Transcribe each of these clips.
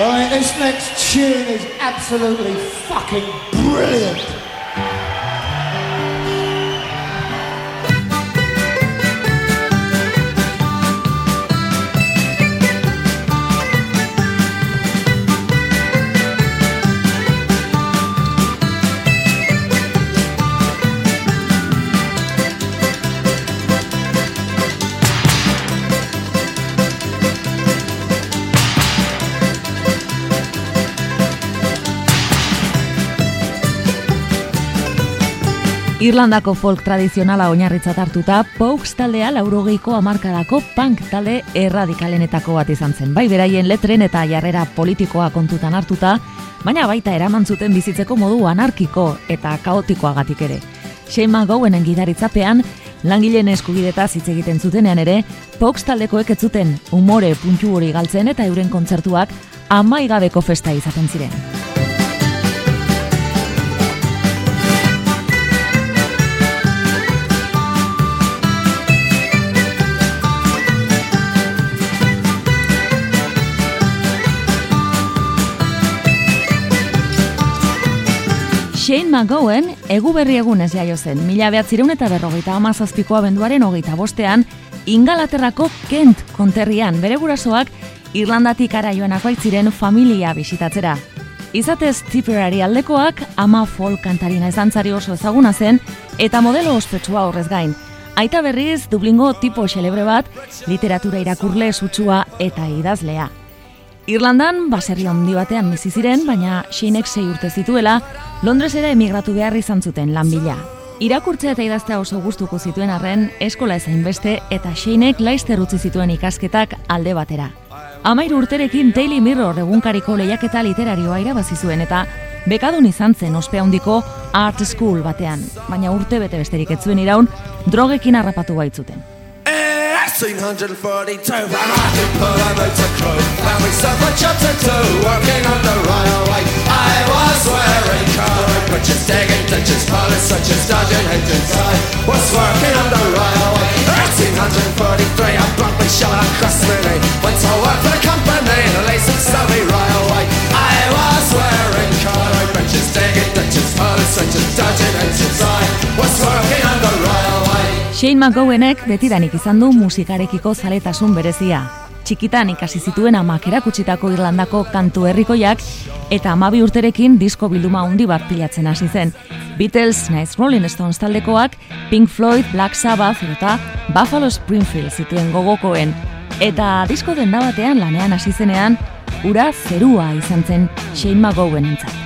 Alright, this next tune is absolutely fucking brilliant. Irlandako folk tradizionala oinarritzat hartuta, Pokes taldea laurogeiko amarkadako punk talde erradikalenetako bat izan zen. Bai beraien letren eta jarrera politikoa kontutan hartuta, baina baita eraman zuten bizitzeko modu anarkiko eta kaotikoagatik ere. Shane McGowenen gidaritzapean, langileen eskubideta hitz egiten zutenean ere, Pokes taldekoek ez zuten umore puntu hori galtzen eta euren kontzertuak amaigabeko festa izaten ziren. Shane McGowan egu berri egunez jaio zen, mila behatzireun eta berrogeita amazazpikoa benduaren hogeita bostean, Ingalaterrako Kent konterrian bere gurasoak Irlandatik ara joanako ziren familia bisitatzera. Izatez Tipperary aldekoak ama folk kantarina ezantzari oso ezaguna zen eta modelo ospetsua horrez gain. Aita berriz Dublingo tipo xelebre bat, literatura irakurle sutsua eta idazlea. Irlandan, baserri handi batean bizi ziren, baina Sheinek sei urte zituela, Londresera emigratu behar izan zuten lan bila. Irakurtzea eta idaztea oso gustuko zituen arren, eskola ezain beste eta Sheinek laizter utzi zituen ikasketak alde batera. Amairu urterekin Daily Mirror egunkariko lehiaketa literarioa irabazi zuen eta bekadun izan zen ospe handiko Art School batean, baina urte bete besterik ez zuen iraun drogekin harrapatu baitzuten. 1842 And I could pull a motor crew. And we suffered to do Working on the railway. I was wearing colored breeches Digging ditches Pilots such as dodging engines. I was working on the railway. 1843 I brought my shell across my knee Went to work for the company The Lacey Surrey Railway I was wearing colored breeches Digging ditches Pilots such as dodging engines. I was working on the Shane McGowenek betidanik izan du musikarekiko zaletasun berezia. Txikitan ikasi zituen amak erakutsitako Irlandako kantu herrikoiak eta amabi urterekin disko bilduma handi bat pilatzen hasi zen. Beatles, Nice Rolling Stones taldekoak, Pink Floyd, Black Sabbath eta Buffalo Springfield zituen gogokoen. Eta disko denda batean lanean hasi zenean, ura zerua izan zen Shane McGowen entzat.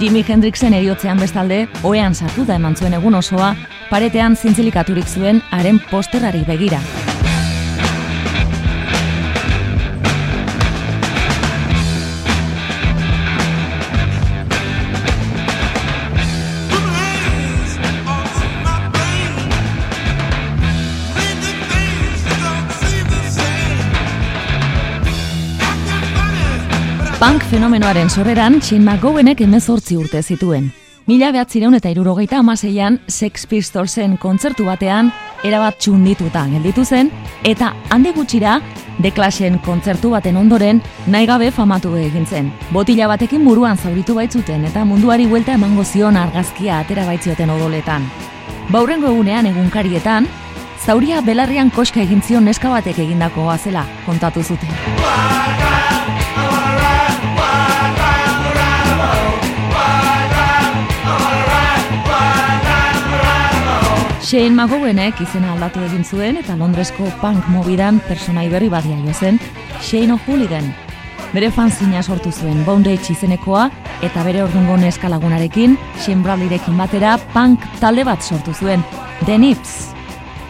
Jimi Hendrixen eriotzean bestalde, oean sartu da eman zuen egun osoa, paretean zintzilikaturik zuen haren posterari begira. Punk fenomenoaren sorreran, Shane McGowenek emezortzi urte zituen. Mila behatzireun eta irurogeita amaseian Sex Pistolsen kontzertu batean erabat txundituta gelditu zen, eta handi gutxira The Clashen kontzertu baten ondoren nahi gabe famatu egin zen. Botila batekin buruan zauritu baitzuten eta munduari buelta emango zion argazkia atera baitzioten odoletan. Baurrengo egunean egunkarietan, zauria belarrian koska egin zion neska batek egindakoa zela kontatu zuten. Shane McGowenek izena aldatu egin zuen eta Londresko punk mobidan personai berri badia jo zen, Shane O'Hooligan. Bere fanzina sortu zuen Bondage izenekoa eta bere ordungo neska lagunarekin, Shane Bradleyrekin batera punk talde bat sortu zuen, The Nips.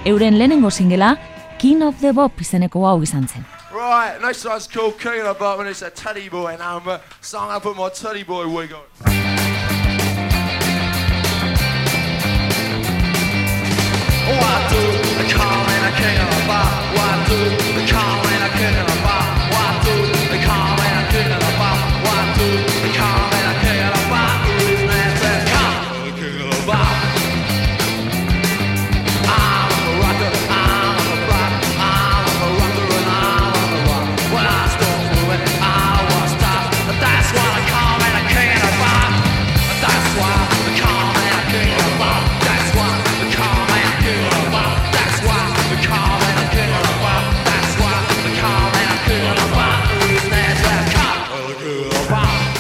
Euren lehenengo singela, King of the Bob izeneko hau izan zen. Right, next one's called King of the Bob and it's a Teddy Boy number. Song I put my Teddy Boy wig on. What do I call in a king of? What do I call?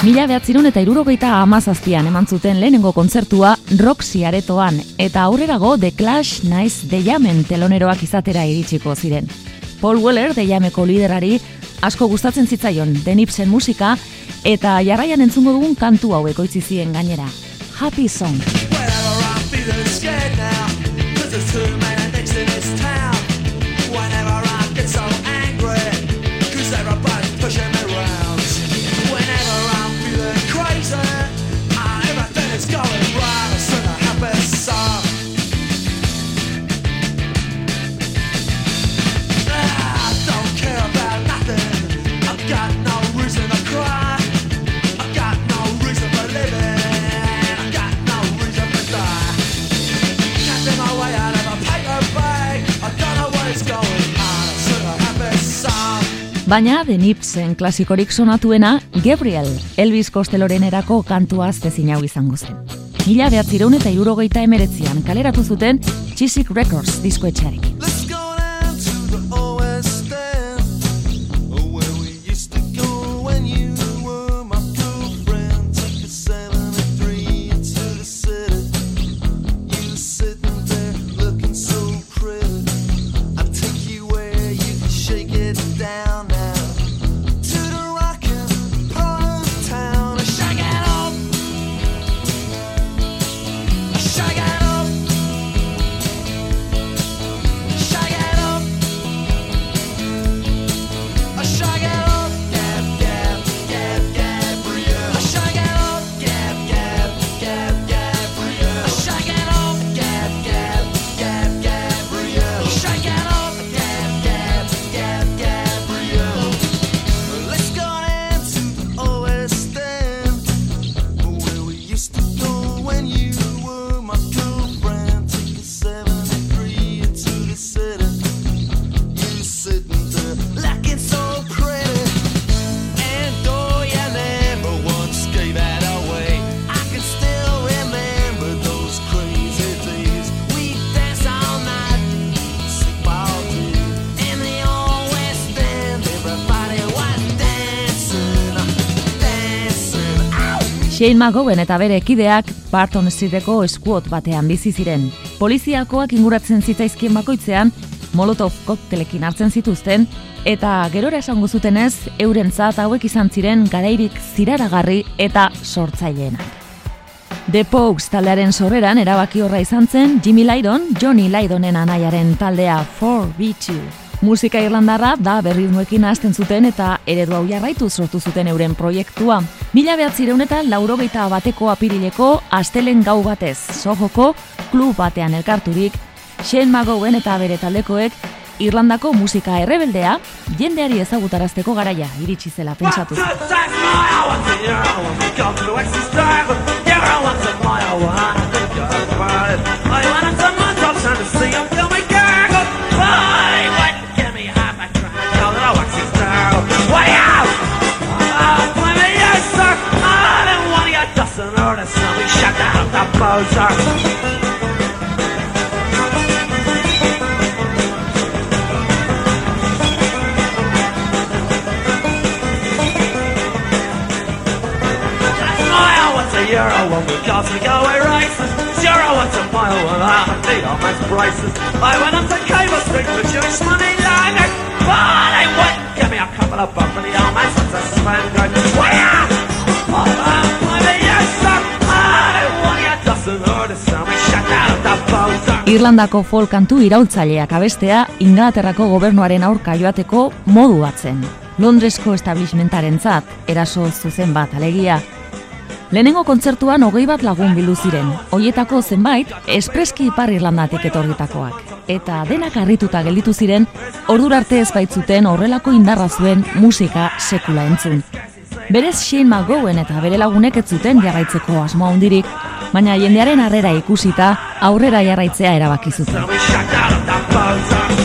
Mila behatzirun eta irurogeita amazazpian eman zuten lehenengo kontzertua Roxy aretoan eta aurrerago The Clash Nice The Jamen teloneroak izatera iritsiko ziren. Paul Weller The Jameko liderari asko gustatzen zitzaion denipsen musika eta jarraian entzungo dugun kantu hau ekoitzi zien gainera. Happy Song. Whenever I'm feeling scared now, 'cause there's too many dicks in this town. Baina The Nipsen klasikorik sonatuena Gabriel, Elvis Costellorenerako kantua zezin hau izango zen. Mila behatzireun eta irurogeita emeretzian kaleratu zuten Chisik Records diskoetxearekin. Shane McGowan eta bere ekideak Barton Streeteko eskuot batean bizi ziren. Poliziakoak inguratzen zitzaizkien bakoitzean, Molotov koktelekin hartzen zituzten, eta gerora esango zutenez, eurentzat hauek izan ziren garairik ziraragarri eta sortzaileenak. The Pogues taldearen sorreran erabaki horra izan zen Jimmy Lydon, Johnny Lydonen anaiaren taldea 4B2. Musika irlandarra da berritmoekin hasten zuten eta eredu hau jarraitu sortu zuten euren proiektua. Mila behatzireun laurogeita bateko apirileko astelen gau batez, sojoko klub batean elkarturik, Shane McGowan eta bere taldekoek Irlandako musika errebeldea jendeari ezagutarazteko garaia iritsi zela pentsatu. an sonora, so we shut down the poser. Euro when we cosmic away races Zero what's a mile when I'm a beat on my braces I went up to Cable Street for Jewish money liners But I wouldn't give me a couple of bucks for the almonds and a spend Irlandako folk kantu iraultzaileak abestea Inglaterrako gobernuaren aurka joateko modu batzen. Londresko establishmentarentzat eraso zuzen bat alegia. Lehenengo kontzertuan hogei bat lagun bildu ziren, hoietako zenbait espreski ipar Irlandatik etorritakoak. Eta denak harrituta gelditu ziren, ordura arte ez baitzuten horrelako indarra zuen musika sekula entzun. Berez Shane McGowan eta bere lagunek ez zuten jarraitzeko asmoa hundirik, baina jendearen harrera ikusita aurrera jarraitzea erabaki zuten.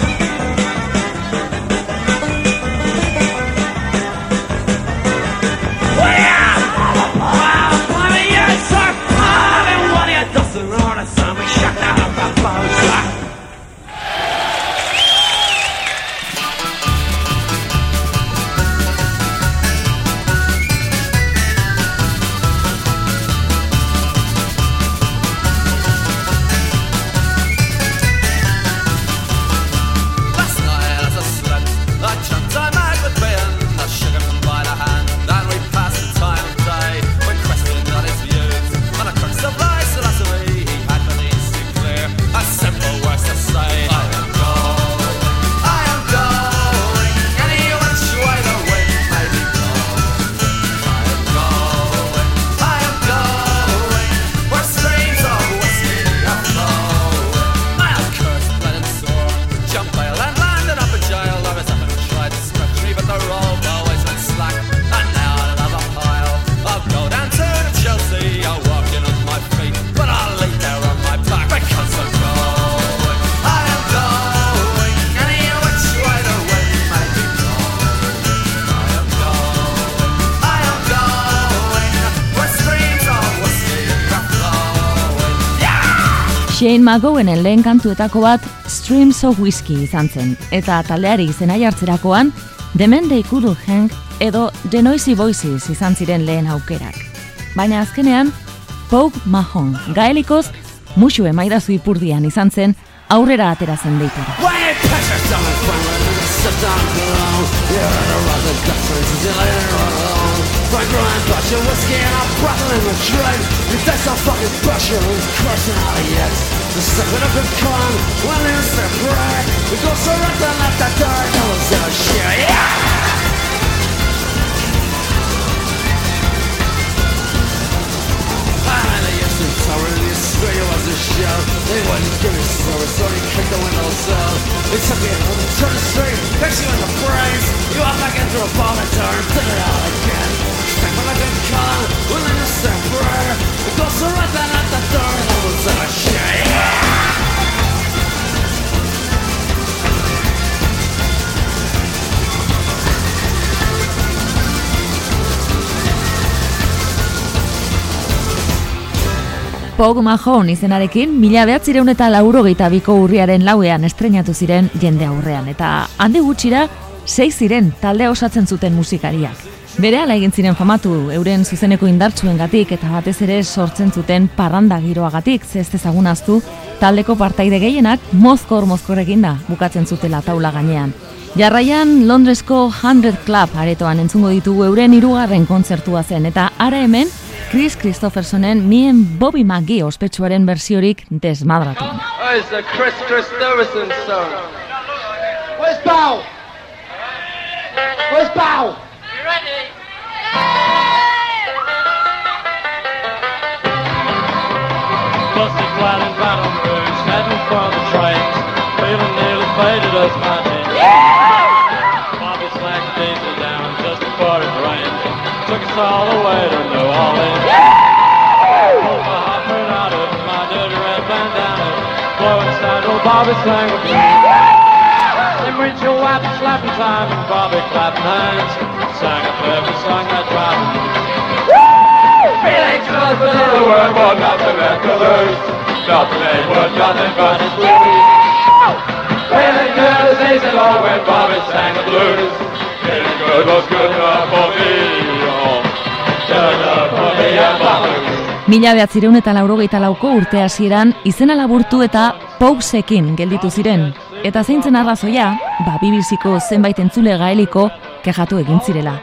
Shane McGowenen lehen kantuetako bat Streams of Whiskey izan zen, eta taldeari izena jartzerakoan The Men They Couldn't Hang edo The Noisy Voices izan ziren lehen aukerak. Baina azkenean, Pogue Mahon, gaelikoz, musu emaidazu ipurdian izan zen, aurrera atera zen deitura. Frank Ryan's butcher whiskey and I'm battling the dregs If that's not fucking pressure, who's crushing all the eggs? The second of the con, well, it's the prey We go so right and left that dark, I was in a shit, yeah! Sorry, Australia was a show They wouldn't give me service, so they kicked the windows out They took me home, turned the street, fixed you in the brains You walk back into a vomit door and did it all again Stank me like a con, when they just said prayer It goes right down at the door and I was in a shit, Pog Mahon izenarekin, mila behatzireun eta laurogeita biko urriaren lauean estrenatu ziren jende aurrean. Eta handi gutxira, sei ziren talde osatzen zuten musikariak. Bere ala egin ziren famatu euren zuzeneko indartsuen gatik eta batez ere sortzen zuten parranda giroagatik, zez ezagunaztu, taldeko partaide gehienak mozkor mozkorrekin da bukatzen zutela taula gainean. Jarraian Londresko 100 Club aretoan entzungo ditugu euren hirugarren kontzertua zen eta ara hemen Chris Christophersonen mien Bobby McGee ospetsuaren versiorik desmadratu. Oh, it's a Chris Christopherson song. Where's Bow? Where's Bow? Busted flat and flat on the roads, heading for the trains, feeling nearly faded as my name. All the way to New Orleans. My hot foot out of my dirty red bandana, blowing sandal. Bobby sang with me. Reach your wipe slapping time, and Bobby clapping hands. Sang a perfect song that drive Feeling close but in the world, but nothing left to lose. Nothing ain't worth nothing but his blues. Feeling good as easy long when Bobby sang the blues. Feeling good was good enough for me. Oh, Mila behatzireun eta laurogeita lauko urte hasieran izena laburtu eta Pousekin gelditu ziren. Eta zeintzen arrazoia, ba bibiziko zenbait entzule gaeliko kejatu egin zirela.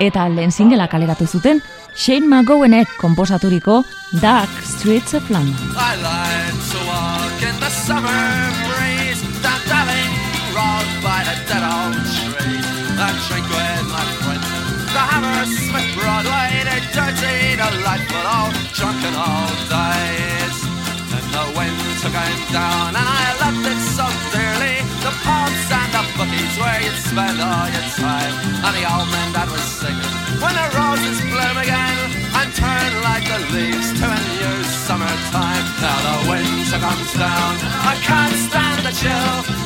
Eta lehen singela kaleratu zuten, Shane McGowanek komposaturiko Dark Streets of London. I like to walk in the summer breeze, drunken old days. And the winds are going down, and I loved it so dearly. The pubs and the bookies where you'd spend all your time, and the old man that was singing when the roses bloom again and turn like the leaves to a new summertime. Now the winter comes down, I can't stand the chill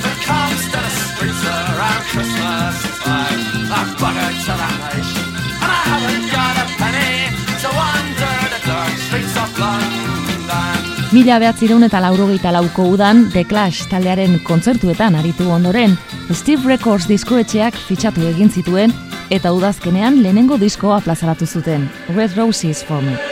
Mila behatzireun eta laurogeita lauko udan The Clash taldearen kontzertuetan aritu ondoren, Steve Records diskoetxeak fitxatu egin zituen eta udazkenean lehenengo diskoa plazaratu zuten, Red Roses for Me.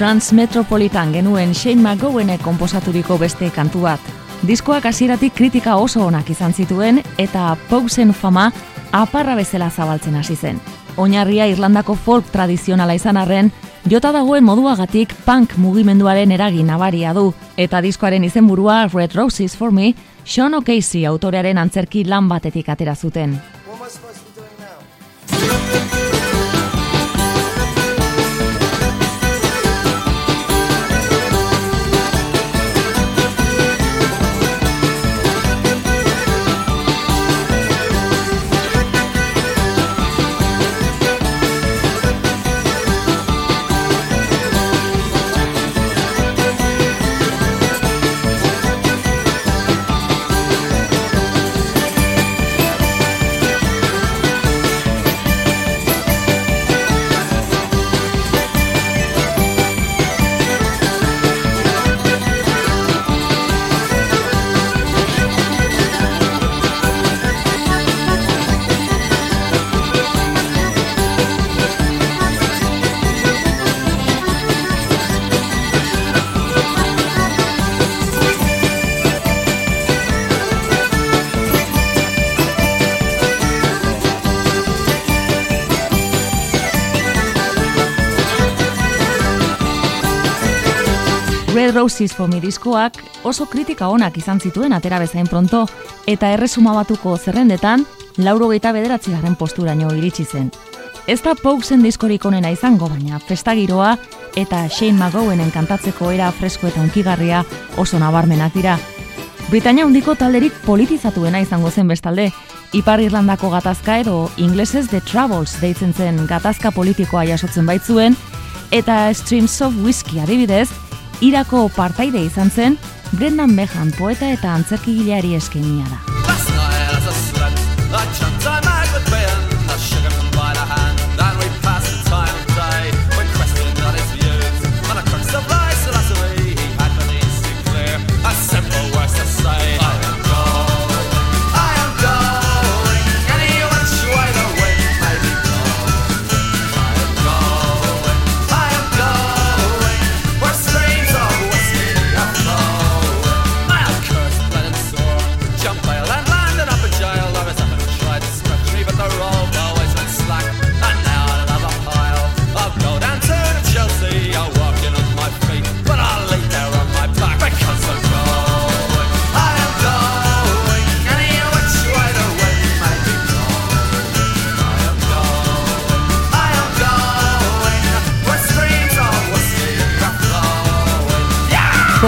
Transmetropolitan genuen Shane McGowanek konposaturiko beste kantu bat. Diskoak hasieratik kritika oso onak izan zituen eta Poguesen fama aparra bezala zabaltzen hasi zen. Oinarria Irlandako folk tradizionala izan arren, jota dagoen moduagatik punk mugimenduaren eragin nabaria du, eta diskoaren izenburua Red Roses for Me, Sean O'Casey autorearen antzerki lan batetik atera zuten. Red Roses for Me diskoak oso kritika onak izan zituen atera bezain pronto, eta erresuma batuko zerrendetan, lauro geita bederatzi garen posturaino iritsi zen. Ez da Poguesen diskorik onena izango, baina festagiroa eta Shane McGowenen kantatzeko era fresko eta unkigarria oso nabarmenak dira. Britania hundiko talderik politizatuena izango zen bestalde, Ipar Irlandako gatazka edo inglesez The Troubles deitzen zen gatazka politikoa jasotzen baitzuen, eta Streams of Whiskey adibidez, irako partaide izan zen, Brendan Behan poeta eta antzerkigileari eskenia da.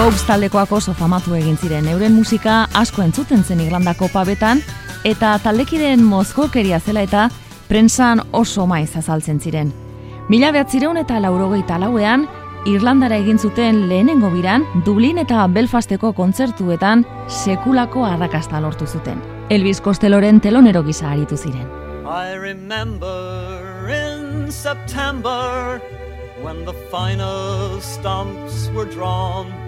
Pogues taldekoak oso famatu egin ziren, euren musika asko entzuten zen Irlandako pabetan, eta taldekideen mozkokeria zela eta prensan oso maiz azaltzen ziren. Mila behatzireun eta laurogeita lauean, Irlandara egin zuten lehenengo biran, Dublin eta Belfasteko kontzertuetan sekulako arrakasta lortu zuten. Elvis Costelloren telonero gisa aritu ziren. I remember in September when the final stumps were drawn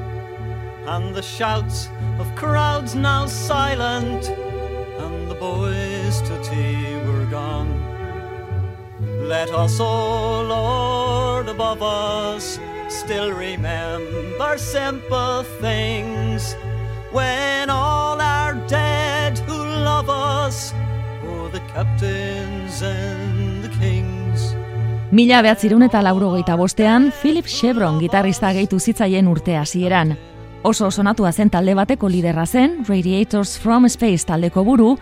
and the shouts of crowds now silent and the boys to tea were gone. Let us, O Lord above us, still remember simple things when all are dead who love us. Oh, the captains and the kings. Mila behatzireun eta laurogeita bostean, Philip Chevron gitarrista gehitu zitzaien urte hasieran. Oso sonatua zen talde bateko liderra zen, Radiators from Space taldeko buru,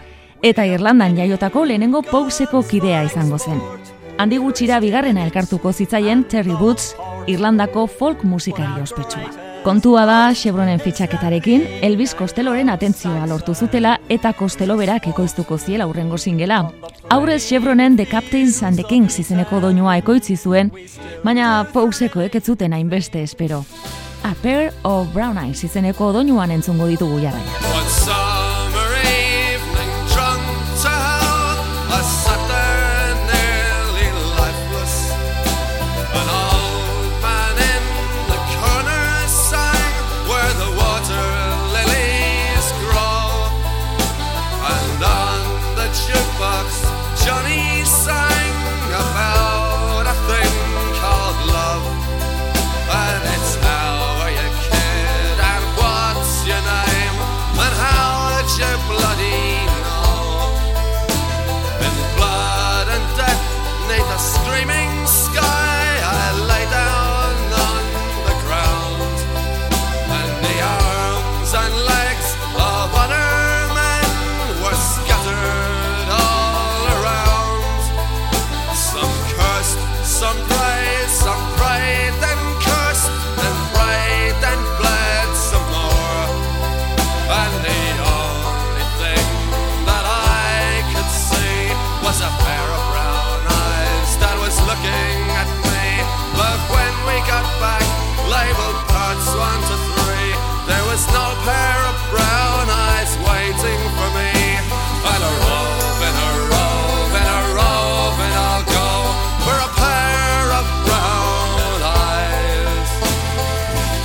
eta Irlandan jaiotako lehenengo Pogueseko kidea izango zen. Handi gutxira bigarrena elkartuko zitzaien Terry Woods, Irlandako folk musikari ospetsua. Kontua da Chevronen fitxaketarekin, Elvis Costelloren atentzioa lortu zutela eta Costello berak ekoiztuko ziela urrengo singela. Aurrez Chevronen The Captains and the Kings izeneko doinua ekoitzi zuen, baina Pogueseko ez zuten hainbeste espero. A Pair of Brown Eyes izeneko doinuan entzungo ditugu jarraia.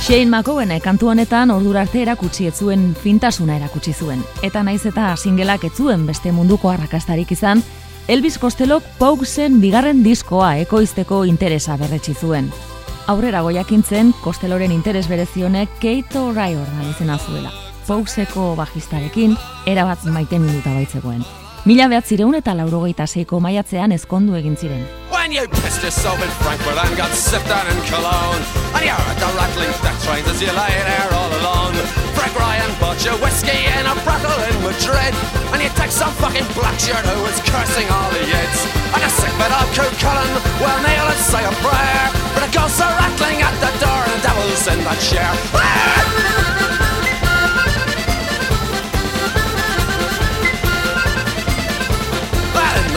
Shane McGowan kantu honetan ordura arte erakutsi ez zuen fintasuna erakutsi zuen. Eta naiz eta singelak ez zuen beste munduko arrakastarik izan, Elvis Costellok Poguesen bigarren diskoa ekoizteko interesa berretsi zuen. Aurrera goiakintzen, Costelloren interes berezionek Kate O'Riordan izena zuela. Pogueseko bajistarekin, erabat maite minuta baitzegoen. Mila behatzireun eta laurogeita seiko maiatzean ezkondu egin ziren. When you pissed yourself in Frankfurt and got sipped down in Cologne And you heard the rattling death trains as you lay there all alone. Frank Ryan bought you whiskey in a brothel in Madrid And you take some fucking black shirt who was cursing all the yids And a sick bit of Coot Cullen will kneel and say a prayer. But the ghosts are rattling at the door and the devil's in that chair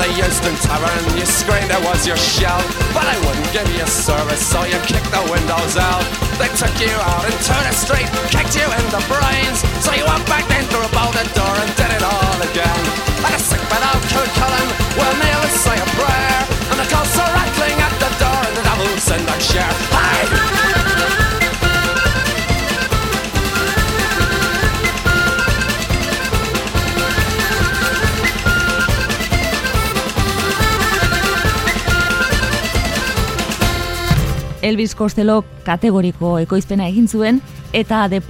in the Euston Tavern. You screamed it was your shell. But I wouldn't give you service So you kicked the windows out. They took you out into the street Kicked you in the brains. So you went back in through a bolted door And did it all again. And a sick bit of Coot Cullen Will kneel and say a prayer. And the ghosts are rattling at the door And the devil's in that chair Elvis Costello kategoriko ekoizpena egin zuen eta The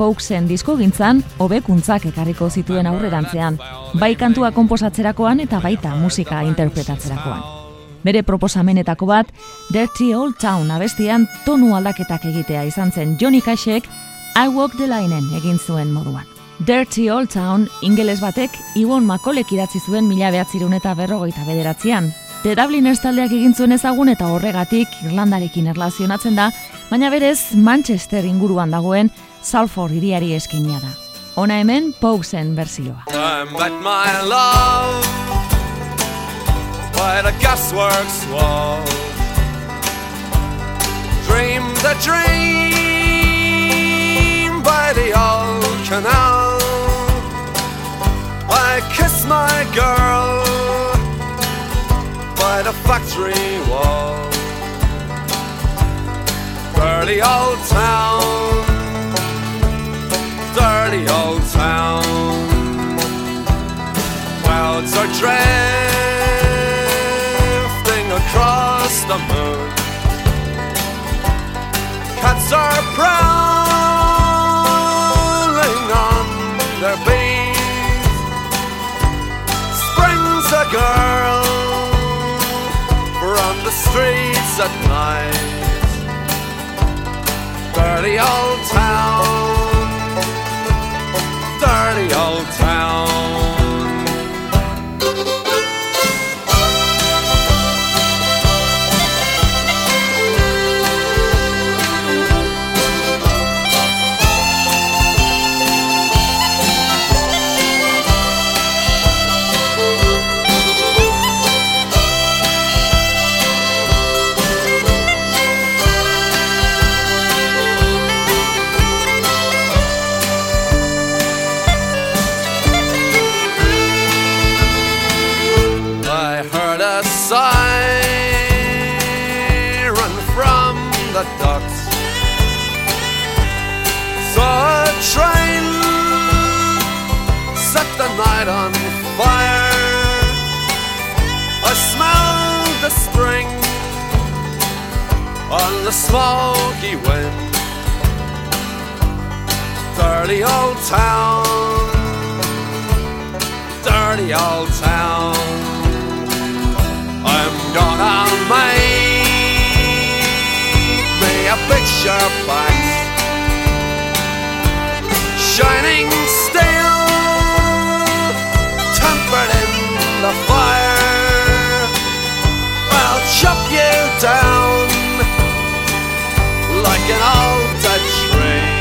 disko gintzan hobekuntzak ekarriko zituen aurrerantzean, bai kantua konposatzerakoan eta baita musika interpretatzerakoan. Bere proposamenetako bat, Dirty Old Town abestian tonu aldaketak egitea izan zen Johnny Cashek I Walk the Lineen egin zuen moduan. Dirty Old Town ingeles batek Iwon Makolek idatzi zuen mila behatzirun eta berrogeita bederatzean, The Dubliners taldeak egin zuen ezagun eta horregatik Irlandarekin erlazionatzen da, baina berez Manchester inguruan dagoen Salford iriari eskinia da. Ona hemen Pogesen berzioa. I met my love by the gasworks wall. Dreamed the dream by the old canal. I kissed my girl by the factory wall. Dirty old town, dirty old town. Clouds are drifting Dirty old town, spring on the smoky wind. Dirty old town, dirty old town. I'm gonna make me a picture box Shining chop you down Like an old dead tree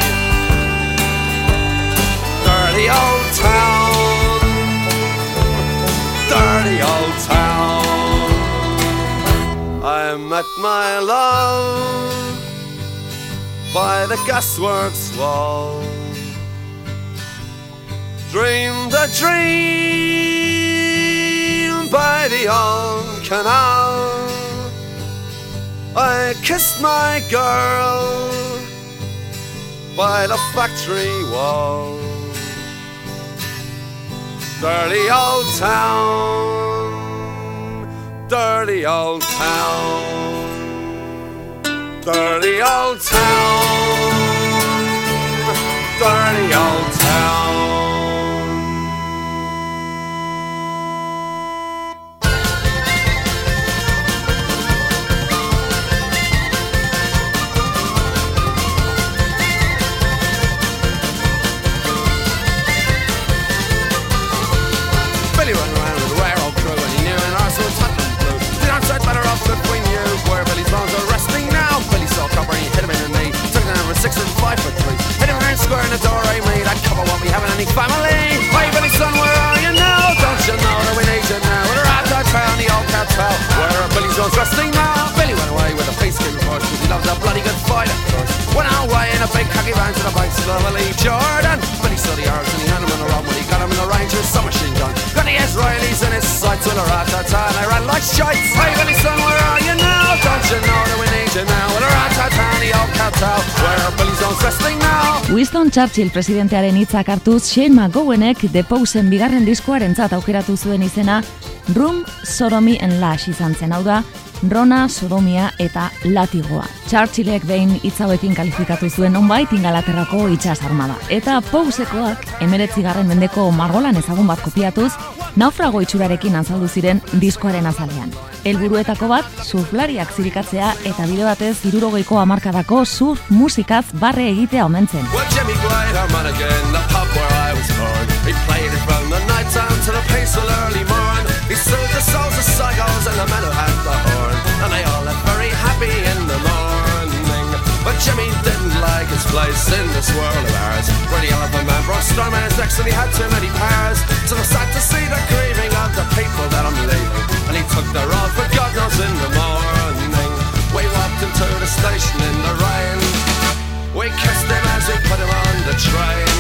Dirty old town Dirty old town I met my love by the gasworks wall. Dreamed a dream by the old canal. I kissed my girl by the factory wall. Dirty old town, dirty old town, dirty old town, dirty old town. Hit him in the knee. Took him over six and five foot three. Hit him around square in the door I made. That cover won't be having any family. Hey Billy son, where are you now? Don't you know that we need you now? With a rat out town, the old cartel. Where are Billy's bones resting now? Billy went away with a face because he loves a bloody good fight at first. Went away in a big cocky van to the banks of the Willie Jordan. Billy saw the arms and he had him on the run when he got him in the Rangers submachine gun. Got the Israelis in his sights with a rat tat and I ran like shite. Hey Billy son, where are you now? Don't you know that we need you now? With a rat tat and the old cartel. Where Billy's bones resting now? Winston Churchill presidentearen hitzak hartuz Shane McGowanek The Posen bigarren diskoarentzat aukeratu zuen izena Room, Sodomy and Lash izan zen, hau da, Rona, Sodomia eta Latigoa. Churchillek behin hitz hauekin kalifikatu zuen onbait ingalaterrako itxas armada. Eta Pousekoak emeretzigarren mendeko margolan ezagun bat kopiatuz, naufrago itxurarekin azaldu ziren diskoaren azalean. Helburuetako bat, surflariak zirikatzea eta bide batez irurogeiko hamarkadako surf musikaz barre egitea omentzen. Well, Was. He it from the to souls of psychos and the men who had the horn. And they all left very happy in the morning. But Jimmy didn't like his place in this world of ours. Where the elephant man brought storm in his necks and he had too many powers. So I'm sad to see the grieving of the people that I'm leaving. And he took the road for God knows in the morning. We walked into the station in the rain. We kissed him as we put him on the train.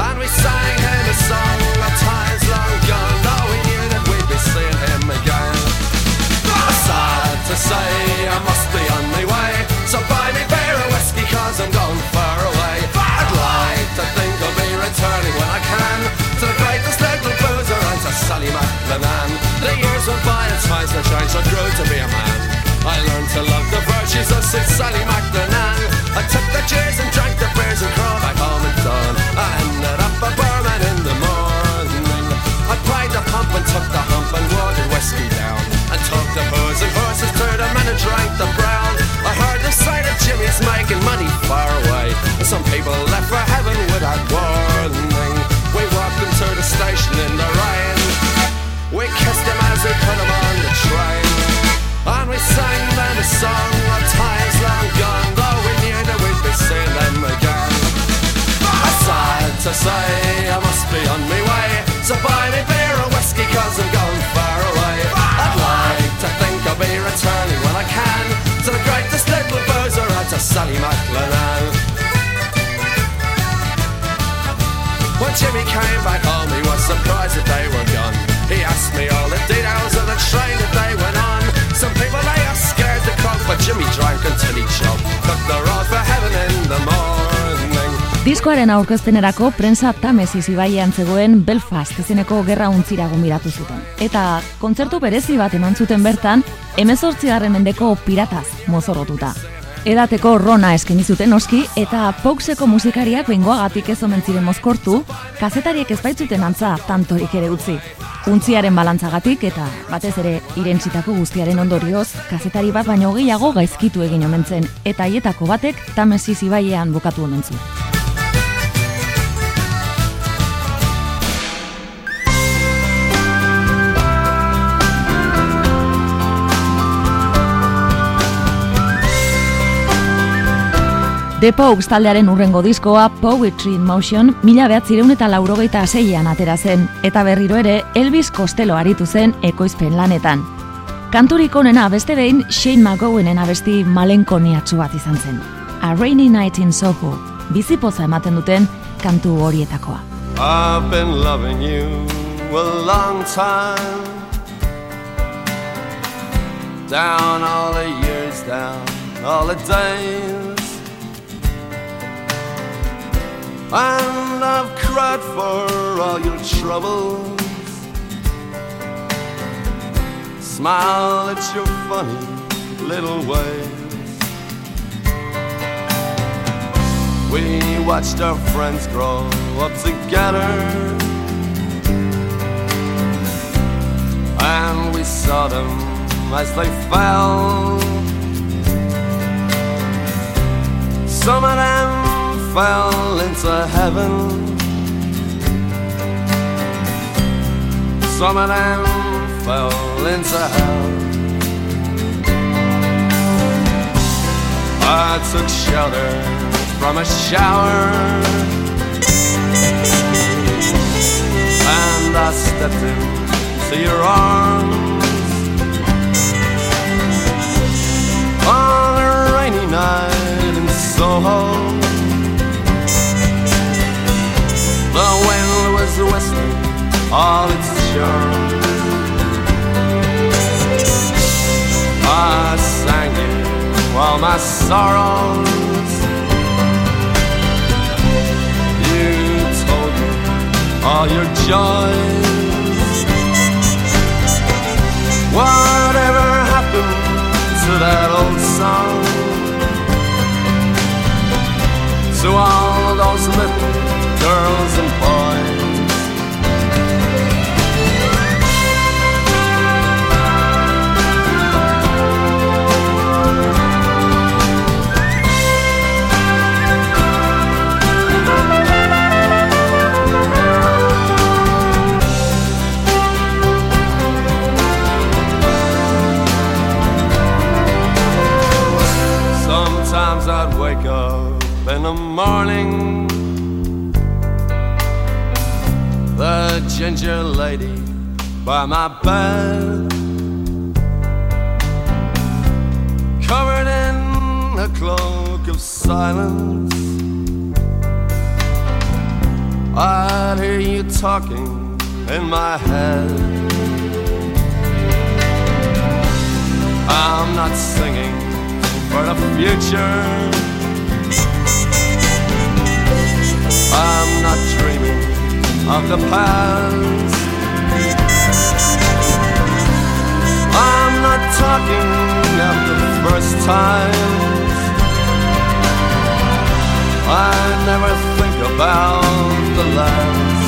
And we sang him a song of times long gone. Though seeing him again. Sad to say, I must be on my way. So buy me beer and whiskey, cause I'm going far away. I'd like to think I'll be returning when I can to the greatest little boozer and to Sally McLennan. The years went by and times were changed, I grew to be a man. I learned to love the virtues of Sid Sally McLennan. I took the cheers and drank the beers and crawled back home at dawn. I ended up a barman in the morning. I pried the pump and took the whiskey down. And took the booze and horses to the men and drank the brown. I heard the sight of Jimmy's making money far away. And some people left for heaven without warning. We walked into the station in the rain. We kissed him as we put Sally McLennan. When Jimmy came back home, he was surprised that they were gone. He asked me all the details of the train that they went on. Some people they are scared to croak, but Jimmy drank until he choked. Took the road for heaven in the morning. Diskoaren aurkezpenerako prensa Tamesi ibaian zegoen Belfast izeneko gerra untzira gonbidatu zuten. Eta kontzertu berezi bat eman zuten bertan, emezortzigarren mendeko pirataz mozorrotuta. Edateko rona eskaini zuten oski eta Pouxeko musikariak behingoagatik ez omen ziren mozkortu, kazetariek ez baitzuten antza tantorik ere utzi. Untziaren balantzagatik eta batez ere irentzitako guztiaren ondorioz, kazetari bat baino gehiago gaizkitu egin omen zen eta haietako batek Tamesi ibaiean bukatu omen zuen. The Pogues taldearen urrengo diskoa Poetry in Motion mila behatzireun eta laurogeita zeian atera zen, eta berriro ere Elvis Costello aritu zen ekoizpen lanetan. Kanturik onena beste behin Shane McGowenen abesti malenkoniatsu bat izan zen. A Rainy Night in Soho, bizipoza ematen duten kantu horietakoa. I've been loving you a long time. Down all the years, down all the days. And I've cried for all your troubles. Smile at your funny little ways. We watched our friends grow up together. And we saw them as they fell. Some of them fell into heaven. Some of them fell into hell. I took shelter from a shower. And I stepped into your arms on a rainy night in Soho. The wind was whistling all its charms. I sang you all my sorrows. You told me all your joys. Whatever happened to that old song? To all those little girls and boys. By my bed, covered in a cloak of silence. I'd hear you talking in my head. I'm not singing for the future. I'm not dreaming of the past. First times. I never think about the last.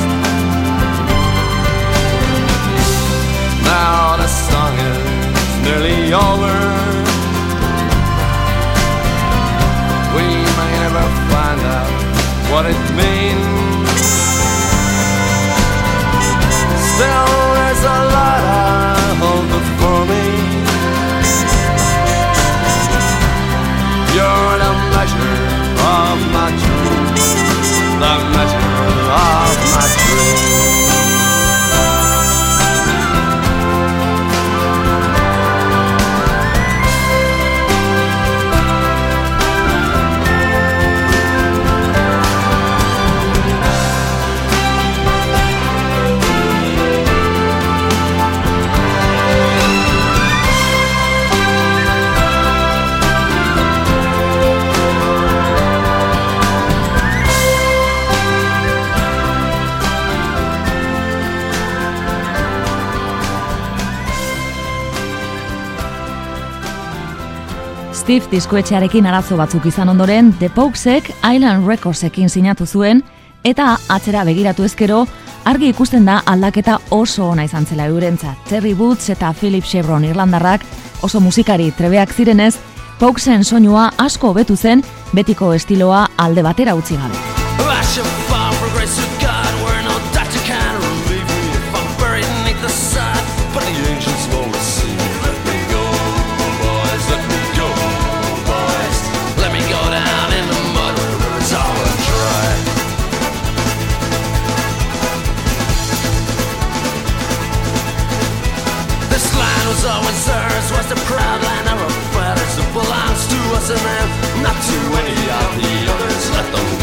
Now the song is nearly over. We may never find out what it means. Still, there's a lot I hold measure of my dreams, the measure Steve diskoetxearekin arazo batzuk izan ondoren, The Pokesek Island Recordsekin sinatu zuen, eta atzera begiratu ezkero, argi ikusten da aldaketa oso ona izan zela eurentzat. Terry Boots eta Philip Chevron Irlandarrak oso musikari trebeak zirenez, Pokesen soinua asko hobetu zen, betiko estiloa alde batera utzi gabe. And them Not to any of the others. Let them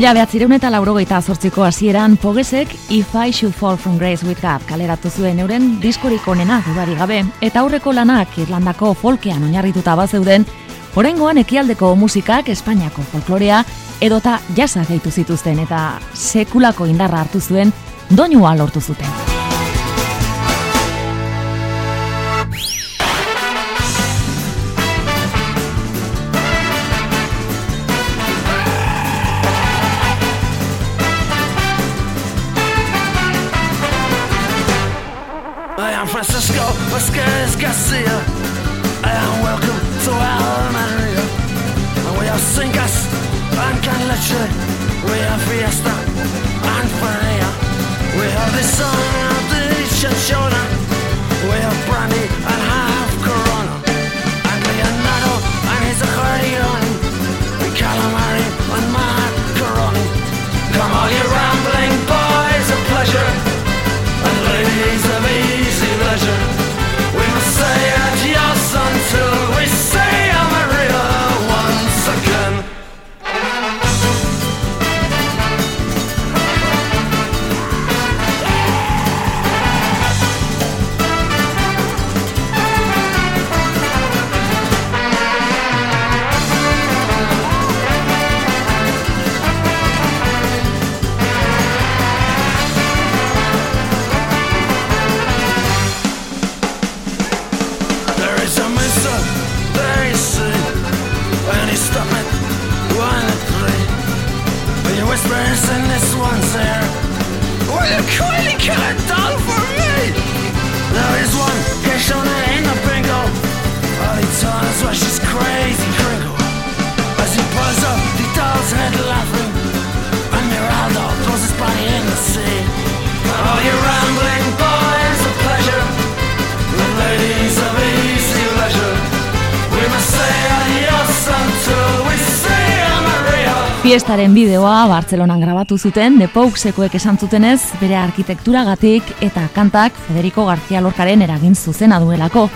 Mila behatzireun eta laurogeita azortziko hasieran Pogesek If I Should Fall From Grace With God kaleratu zuen euren diskorik onena dudari gabe, eta aurreko lanak Irlandako folkean oinarrituta bazeuden, Horengoan ekialdeko musikak Espainiako folklorea edota jasa gehitu zituzten eta sekulako indarra hartu zuen doinua lortu zuten. I see Fiestaren bideoa Bartzelonan grabatu zuten, The Poguesekoek esan zutenez, bere arkitekturagatik eta kantak Federico García Lorcaren eragin zuzena duelako.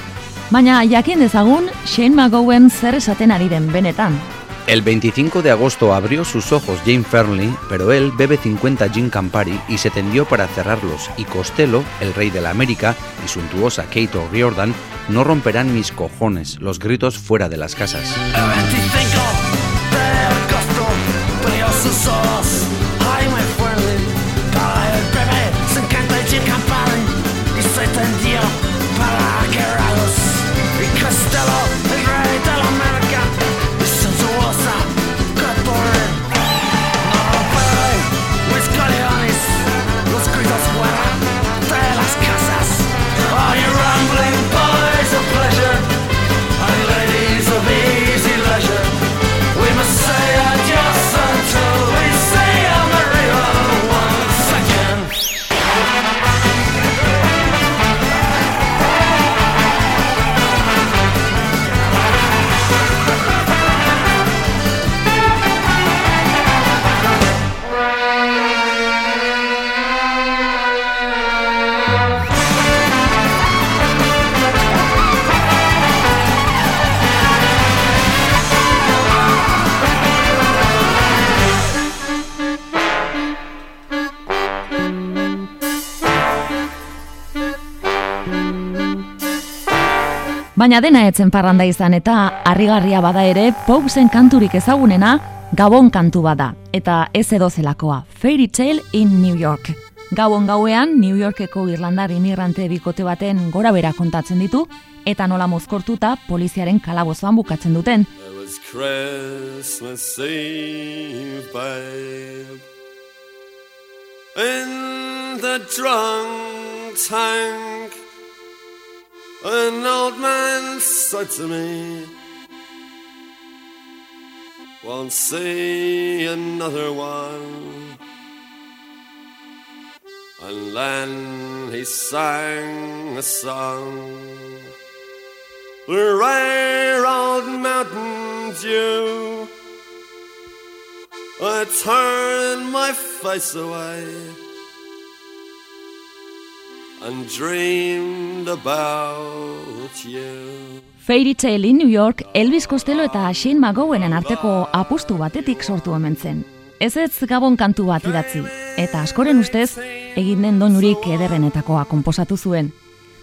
Baina jakin dezagun Shane McGowan zer esaten ari den benetan. El 25 de agosto abrió sus ojos Jane Fernley, pero él bebe 50 gin Campari y se tendió para cerrarlos, y Costello, el rey de la América, y suntuosa Kate O'Riordan no romperán mis cojones, los gritos fuera de las casas. Baina dena etzen parranda izan eta harrigarria bada ere Poguesen kanturik ezagunena Gabon kantu bada eta ez edo zelakoa Fairy Tale in New York. Gabon gauean New Yorkeko Irlandar imigrante bikote baten gora bera kontatzen ditu eta nola mozkortuta poliziaren kalabozoan bukatzen duten. In the drunk tank, an old man said to me, Won't see another one. And then he sang a song. The rare old mountain dew. I turned my face away and dreamed about you. Fairy Tale in New York Elvis Costello eta Shane McGowenen arteko apustu batetik sortu omen zen. Ez ez gabon kantu bat idatzi, eta askoren ustez, egin den doinurik ederrenetakoa konposatu zuen.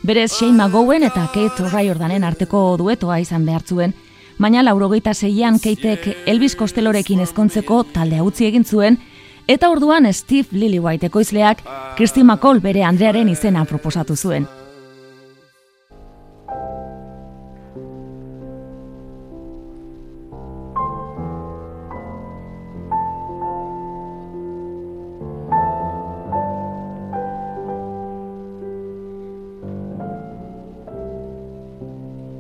Berez Shane McGowan eta Kate O'Riordanen arteko duetoa izan behar zuen, baina laurogeita zeian Kateek Elvis Costellorekin ezkontzeko talde utzi egin zuen, eta orduan Steve Lillywhite ekoizleak Christy McCall bere Andrearen izena proposatu zuen.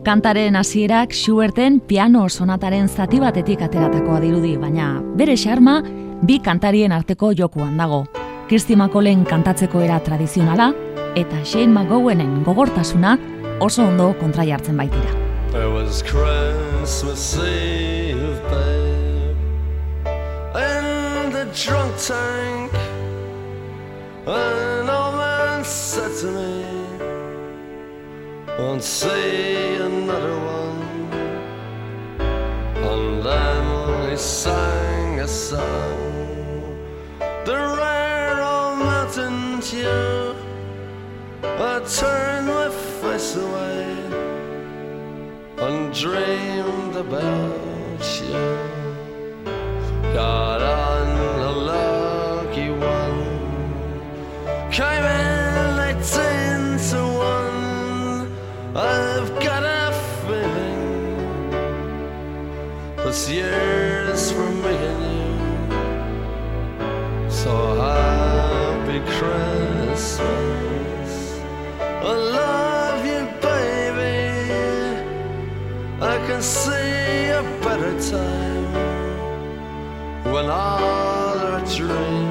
Kantaren hasierak Schuberten piano sonataren zati batetik ateratakoa dirudi, baina bere xarma bi kantarien arteko jokuan dago. Kirsti Makolen kantatzeko era tradizionala eta Shane McGowenen gogortasuna oso ondo kontra jartzen baitira. It was Christmas Eve, babe, in the drunk tank. An old man said to me, Won't see another one. And then he sang a song, the rare old mountain tune. I turned my face away and dreamed about you. Got on a lucky one, came in eighteen to one. I've got a feeling this year's for me. So happy Christmas. I love you, baby. I can see a better time when all our dreams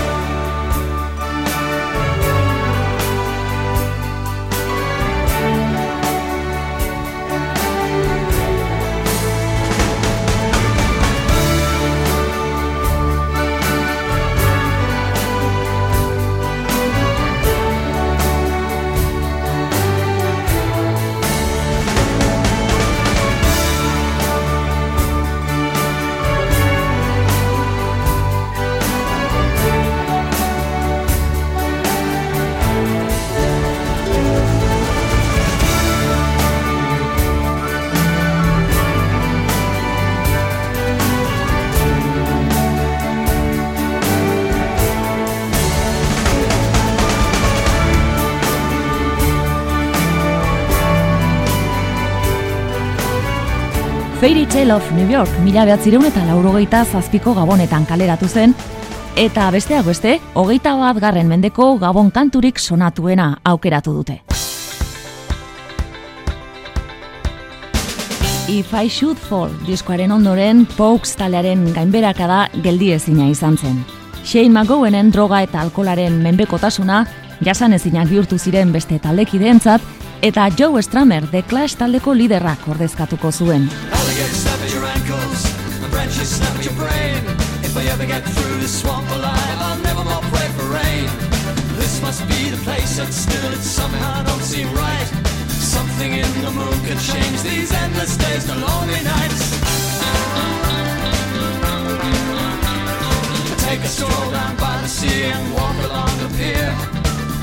Fairy Tale of New York mila behatzireun eta laurogeita zazpiko gabonetan kaleratu zen, eta besteak beste, hogeita bat garren mendeko gabon kanturik sonatuena aukeratu dute. If I Should Fall diskoaren ondoren Pokes talearen gainberaka da geldiezina izan zen. Shane McGowenen droga eta alkolaren menbekotasuna jasan ezinak bihurtu ziren beste taldekideentzat eta Joe Stramer The Clash taldeko liderrak ordezkatuko zuen. Alligator snap at your ankles, and branches snap at your brain. If I ever get through this swamp alive, I'll never more pray for rain. This must be the place, and still it somehow don't seem right. Something in the moon could change these endless days to lonely nights. I take a stroll down by the sea and walk along the pier.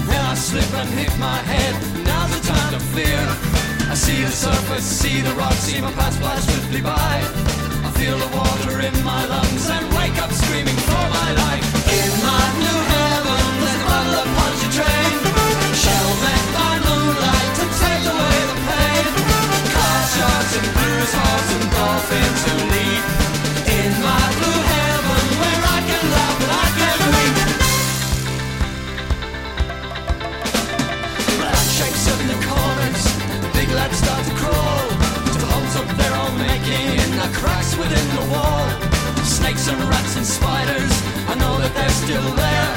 Then I slip and hit my head. Now's the time to fear. See the surface, see the rocks, see my past fly swiftly by. I feel the water in my lungs and wake up screaming for my life. In my new heaven, there's a bottle of punchy train. Shell met by moonlight to take away the pain. Car sharks and blues hearts and dolphins who leap. Holes of their own making in the cracks within the wall. Snakes and rats and spiders, I know that they're still there.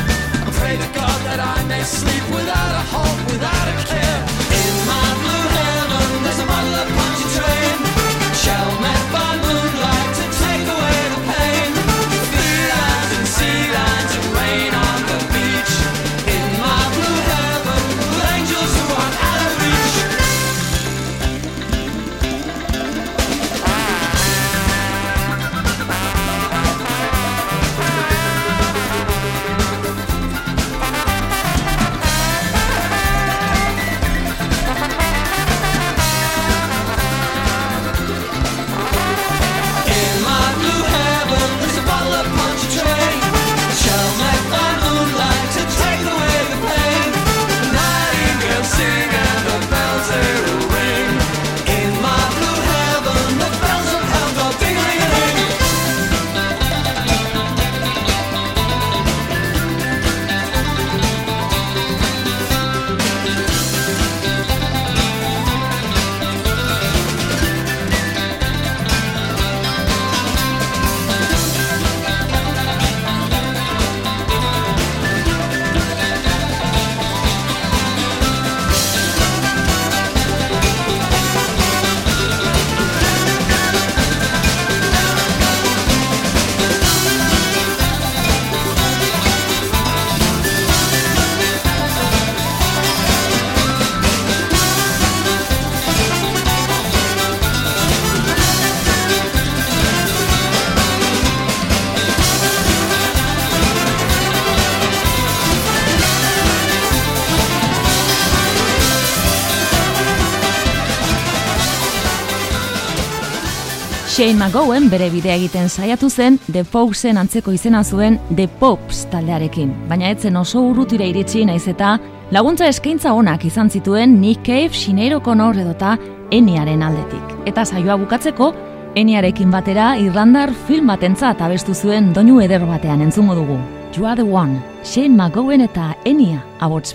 I pray to God that I may sleep without a hope, without a care. In my blue heaven, there's a bottle of punchy train. Shell Shane McGowan bere bidea egiten saiatu zen The Pokesen antzeko izena zuen The Pops taldearekin, baina etzen oso urrutira iritsi naiz eta laguntza eskaintza onak izan zituen Nick Cave, Sinead O'Connor edota Eniaren aldetik. Eta saioa bukatzeko, Eniarekin batera Irlandar film batentzat abestu zuen doinu eder batean entzungo dugu. You are the one, Shane McGowan eta Enia abots